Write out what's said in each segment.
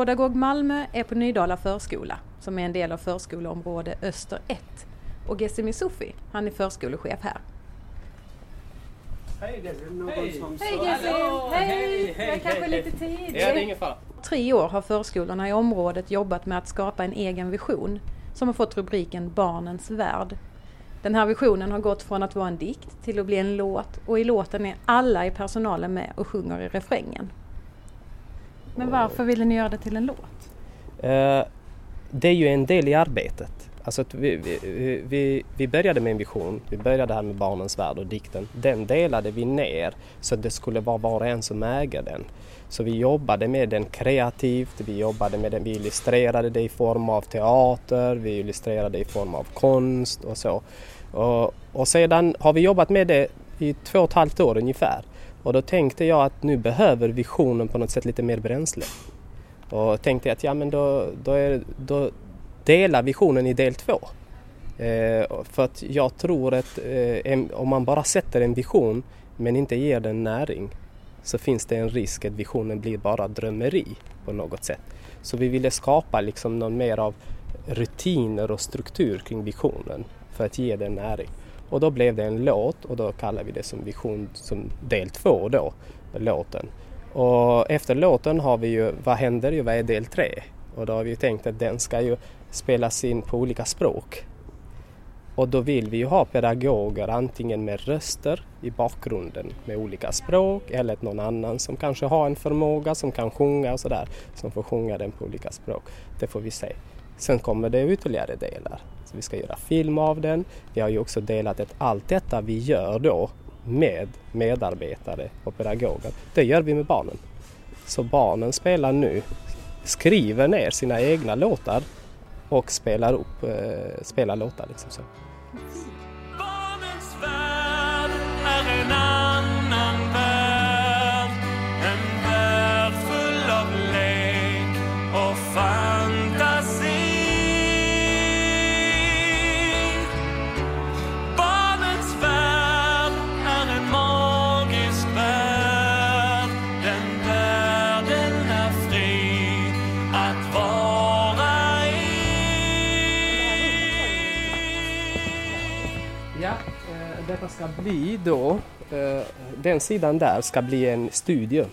Pedagog Malmö är på Nydala förskola som är en del av förskoleområde Öster 1. Och Gessimi Sufi, han är förskolechef här. Hej, det någon Hej. som Hej Jag är kanske hej, lite Ja, tidig. det är ingen fara. Tre år har förskolorna i området jobbat med att skapa en egen vision som har fått rubriken Barnens värld. Den här visionen har gått från att vara en dikt till att bli en låt och i låten är alla i personalen med och sjunger i refrängen. Men varför ville ni göra det till en låt? Eh, det är ju en del i arbetet. Alltså att vi, vi, vi, vi började med en vision, vi började här med Barnens värld och dikten. Den delade vi ner så att det skulle vara var och en som äger den. Så vi jobbade med den kreativt, vi jobbade med den, vi illustrerade det i form av teater, vi illustrerade det i form av konst och så. Och, och sedan har vi jobbat med det i två och ett halvt år ungefär. Och då tänkte jag att nu behöver visionen på något sätt lite mer bränsle. Och tänkte att ja men då, då, är, då delar visionen i del två. Eh, för att jag tror att eh, en, om man bara sätter en vision men inte ger den näring så finns det en risk att visionen blir bara drömmeri på något sätt. Så vi ville skapa liksom någon mer av rutiner och struktur kring visionen för att ge den näring. Och då blev det en låt och då kallar vi det som vision som del två då, låten. Och efter låten har vi ju Vad händer ju, vad är del tre? Och då har vi tänkt att den ska ju spelas in på olika språk. Och då vill vi ju ha pedagoger antingen med röster i bakgrunden med olika språk eller någon annan som kanske har en förmåga som kan sjunga och sådär som får sjunga den på olika språk. Det får vi se. Sen kommer det ytterligare delar. Så vi ska göra film av den. Vi har ju också delat att allt detta vi gör då med medarbetare och pedagoger, det gör vi med barnen. Så barnen spelar nu, skriver ner sina egna låtar och spelar upp, eh, spelar låtar liksom så. Detta ska bli då, eh, den sidan där ska bli en studio.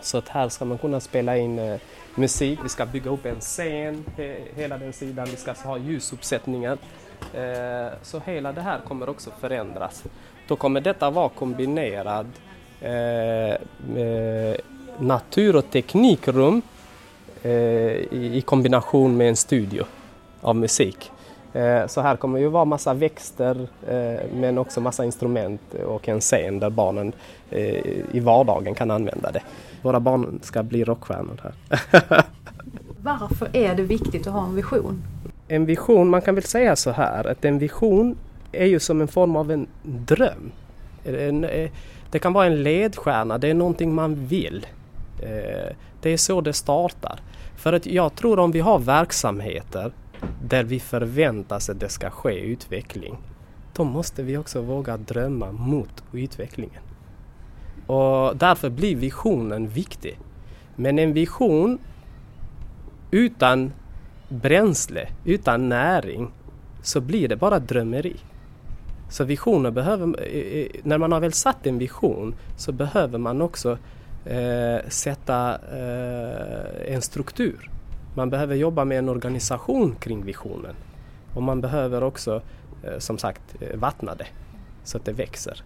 Så att här ska man kunna spela in eh, musik, vi ska bygga upp en scen, he, hela den sidan, vi ska ha ljusuppsättningar. Eh, så hela det här kommer också förändras. Då kommer detta vara kombinerad eh, med natur och teknikrum eh, i, i kombination med en studio av musik. Eh, Så här kommer ju vara massa växter eh, men också massa instrument och en scen där barnen eh, i vardagen kan använda det. Våra barn ska bli rockstjärnor här. Varför är det viktigt att ha en vision? En vision, man kan väl säga så här att en vision är ju som en form av en dröm. Det kan vara en ledstjärna, det är någonting man vill. Det är så det startar. För att jag tror om vi har verksamheter där vi förväntar oss att det ska ske utveckling, då måste vi också våga drömma mot utvecklingen. Och därför blir visionen viktig. Men en vision utan bränsle, utan näring, så blir det bara drömmeri. Så visioner behöver, eh, eh, när man har väl satt en vision så behöver man också eh, sätta eh, en struktur. Man behöver jobba med en organisation kring visionen. Och man behöver också, eh, som sagt, eh, vattna det så att det växer.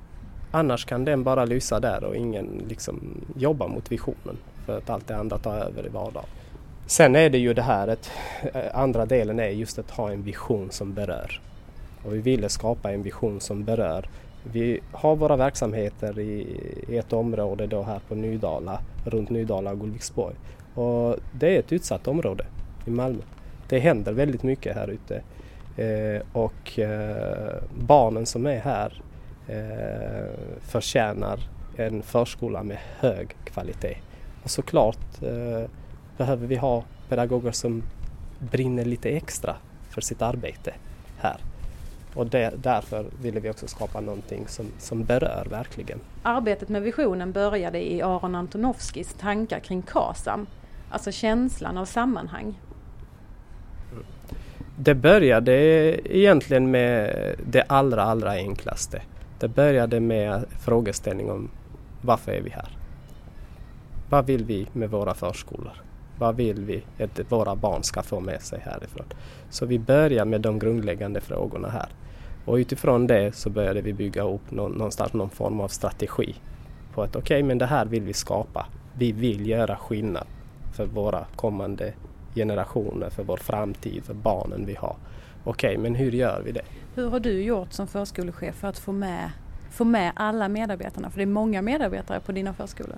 Annars kan den bara lysa där och ingen liksom jobbar mot visionen för att allt det andra tar över i vardagen. Sen är det ju det här att eh, andra delen är just att ha en vision som berör. Och vi ville skapa en vision som berör. Vi har våra verksamheter i, i ett område då här på Nydala, runt Nydala och Gullviksborg. Och det är ett utsatt område i Malmö. Det händer väldigt mycket här ute. Eh, och eh, barnen som är här eh, förtjänar en förskola med hög kvalitet. Och såklart eh, behöver vi ha pedagoger som brinner lite extra för sitt arbete här. Och det, därför ville vi också skapa någonting som, som berör verkligen. Arbetet med visionen började i Aron Antonovskis tankar kring KASAM, alltså känslan av sammanhang. Det började egentligen med det allra, allra enklaste. Det började med frågeställning om varför är vi här? Vad vill vi med våra förskolor? Vad vill vi att våra barn ska få med sig härifrån? Så vi börjar med de grundläggande frågorna här. Och utifrån det så började vi bygga upp någonstans någon form av strategi. På att okej, okay, men det här vill vi skapa. Vi vill göra skillnad för våra kommande generationer, för vår framtid, för barnen vi har. Okej, okay, men hur gör vi det? Hur har du gjort som förskolechef för att få med, få med alla medarbetarna? För det är många medarbetare på dina förskolor.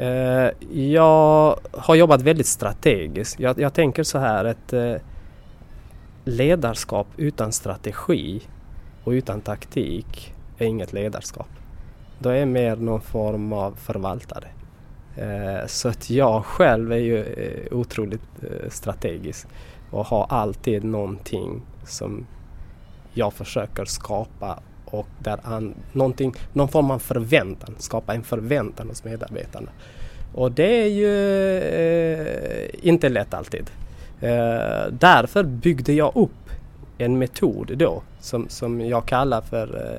Uh, jag har jobbat väldigt strategiskt. Jag, jag tänker så här att uh, ledarskap utan strategi och utan taktik är inget ledarskap. Då är mer någon form av förvaltare. Eh, så att jag själv är ju eh, otroligt eh, strategisk och har alltid någonting som jag försöker skapa och där an, någonting, någon form av förväntan, skapa en förväntan hos medarbetarna. Och det är ju eh, inte lätt alltid. Eh, därför byggde jag upp en metod då som, som jag kallar för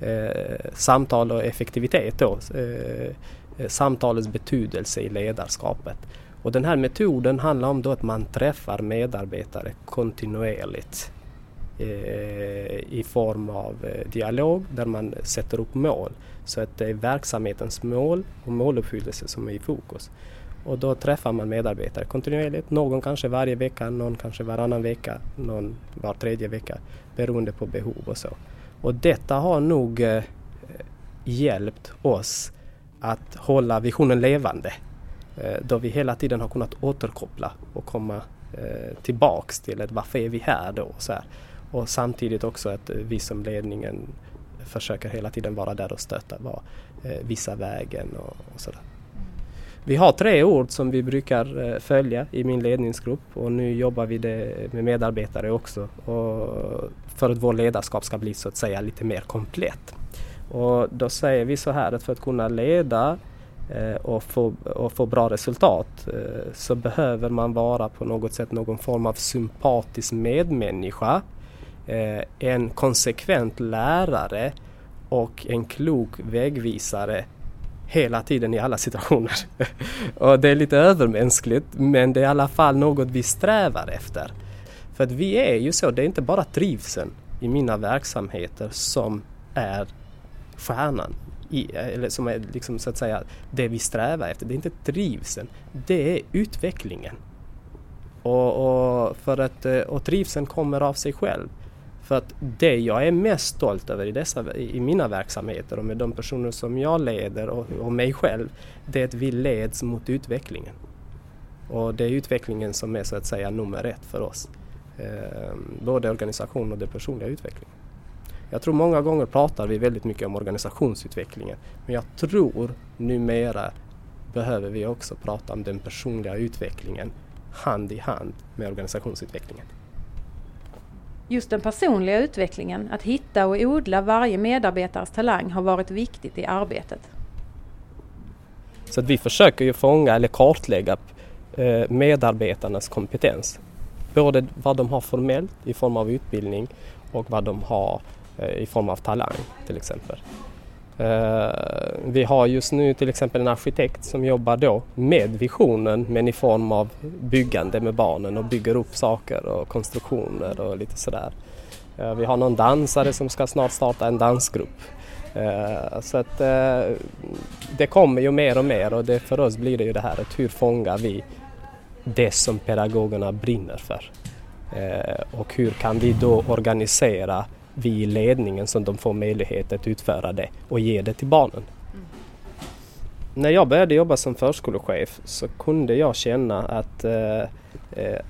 eh, eh samtal och effektivitet då. Eh, samtalets betydelse i ledarskapet. Och den här metoden handlar om då att man träffar medarbetare kontinuerligt eh, i form av eh, dialog där man sätter upp mål. Så att det är verksamhetens mål och måluppfyllelse som är i fokus. Och då träffar man medarbetare kontinuerligt, någon kanske varje vecka, någon kanske varannan vecka, någon var tredje vecka beroende på behov och så. Och detta har nog hjälpt oss att hålla visionen levande. Eh, då vi hela tiden har kunnat återkoppla och komma eh, tillbaks till ett varför är vi här då? Så här. Och samtidigt också att vi som ledningen försöker hela tiden vara där och stötta, vara, eh, vissa visa vägen och, och sådär. Vi har tre ord som vi brukar följa i min ledningsgrupp och nu jobbar vi det med medarbetare också och för att vår ledarskap ska bli så att säga lite mer komplett. Och då säger vi så här att för att kunna leda eh, och få, och få bra resultat eh, så behöver man vara på något sätt någon form av sympatisk medmänniska, eh, en konsekvent lärare och en klok vägvisare hela tiden i alla situationer. och det är lite övermänskligt men det är i alla fall något vi strävar efter. För att vi är ju så, det är inte bara trivseln i mina verksamheter som är stjärnan i, eller som är liksom så att säga det vi strävar efter. Det är inte trivseln, det är utvecklingen. Och, och, för att, eh, och trivseln kommer av sig själv. För att det jag är mest stolt över i, dessa, i mina verksamheter och med de personer som jag leder och, och mig själv, det är att vi leds mot utvecklingen. Och det är utvecklingen som är så att säga nummer ett för oss. Eh, både organisation och den personliga utvecklingen. Jag tror många gånger pratar vi väldigt mycket om organisationsutvecklingen men jag tror numera behöver vi också prata om den personliga utvecklingen hand i hand med organisationsutvecklingen. Just den personliga utvecklingen, att hitta och odla varje medarbetares talang har varit viktigt i arbetet. Så att vi försöker ju fånga eller kartlägga eh, medarbetarnas kompetens. Både vad de har formellt i form av utbildning och vad de har Eh, i form av talang till exempel. Eh, vi har just nu till exempel en arkitekt som jobbar då med visionen men i form av byggande med barnen och bygger upp saker och konstruktioner och lite sådär. Eh, vi har någon dansare som ska snart starta en dansgrupp. Så att det kommer ju mer och mer och det, för oss blir det ju det här att hur fångar vi det som pedagogerna brinner för? Och hur kan vi då organisera vi i ledningen som de får möjlighet att utföra det och ge det till barnen. Mm. När jag började jobba som förskolechef så kunde jag känna att eh, eh,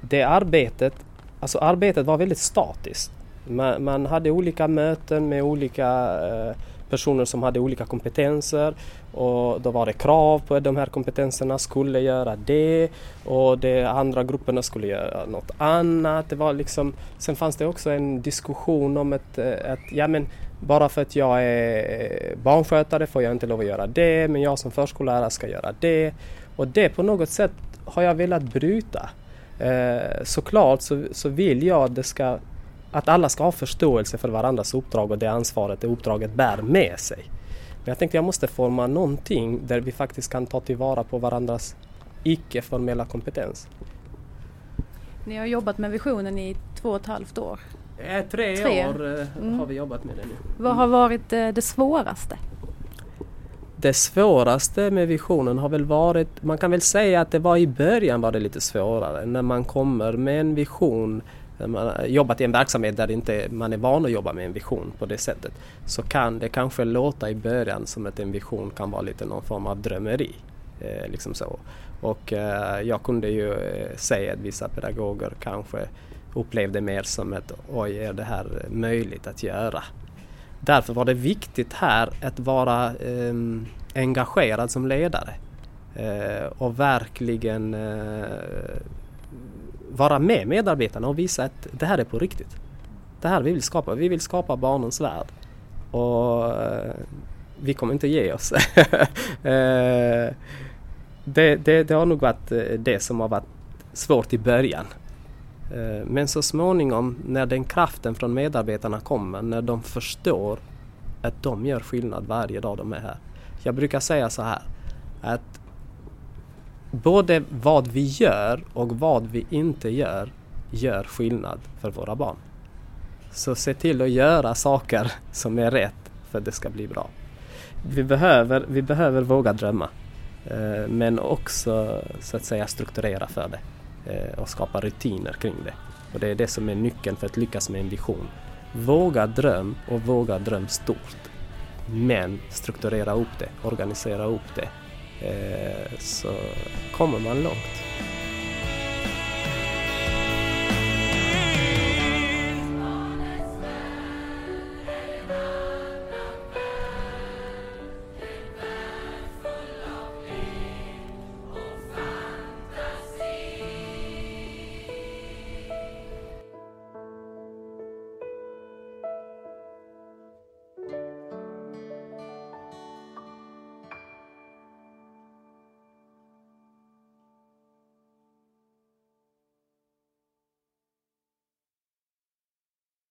det arbetet, alltså arbetet var väldigt statiskt. Man, man hade olika möten med olika eh, personer som hade olika kompetenser och då var det krav på att de här kompetenserna skulle göra det och de andra grupperna skulle göra något annat. Det var liksom, sen fanns det också en diskussion om att, att eh, ja, men bara för att jag är barnskötare får jag inte lov att göra det men jag som förskollärare ska göra det. Och det på något sätt har jag velat bryta. Eh, såklart så, så vill jag att det ska att alla ska ha förståelse för varandras uppdrag och det ansvaret det uppdraget bär med sig. Men jag tänkte jag måste forma någonting där vi faktiskt kan ta tillvara på varandras icke-formella kompetens. Ni har jobbat med visionen i två och ett halvt år. Eh, tre, Tre. år eh, Mm. har vi jobbat med det nu. Vad har varit eh, det svåraste? Det svåraste med visionen har väl varit, man kan väl säga att det var i början var det lite svårare när man kommer med en vision man har jobbat i en verksamhet där inte man är van att jobba med en vision på det sättet så kan det kanske låta i början som att en vision kan vara lite någon form av drömmeri. Eh, liksom så. Och eh, jag kunde ju eh, säga att vissa pedagoger kanske upplevde mer som att oj, är det här möjligt att göra? Därför var det viktigt här att vara eh, engagerad som ledare eh, och verkligen eh, vara med medarbetarna och visa att det här är på riktigt. Det här vi vill skapa. Vi vill skapa barnens värld. Och eh, vi kommer inte ge oss. Eh, det, det, det har nog varit eh, det som har varit svårt i början. Men så småningom när den kraften från medarbetarna kommer, när de förstår att de gör skillnad varje dag de är här. Jag brukar säga så här att både vad vi gör och vad vi inte gör gör skillnad för våra barn. Så se till att göra saker som är rätt för att det ska bli bra. Vi behöver, vi behöver våga drömma eh, men också så att säga strukturera för det eh, och skapa rutiner kring det. Och det är det som är nyckeln för att lyckas med en vision. Våga dröm och våga dröm stort. Men strukturera upp det, organisera upp det. Eh, så kommer man långt.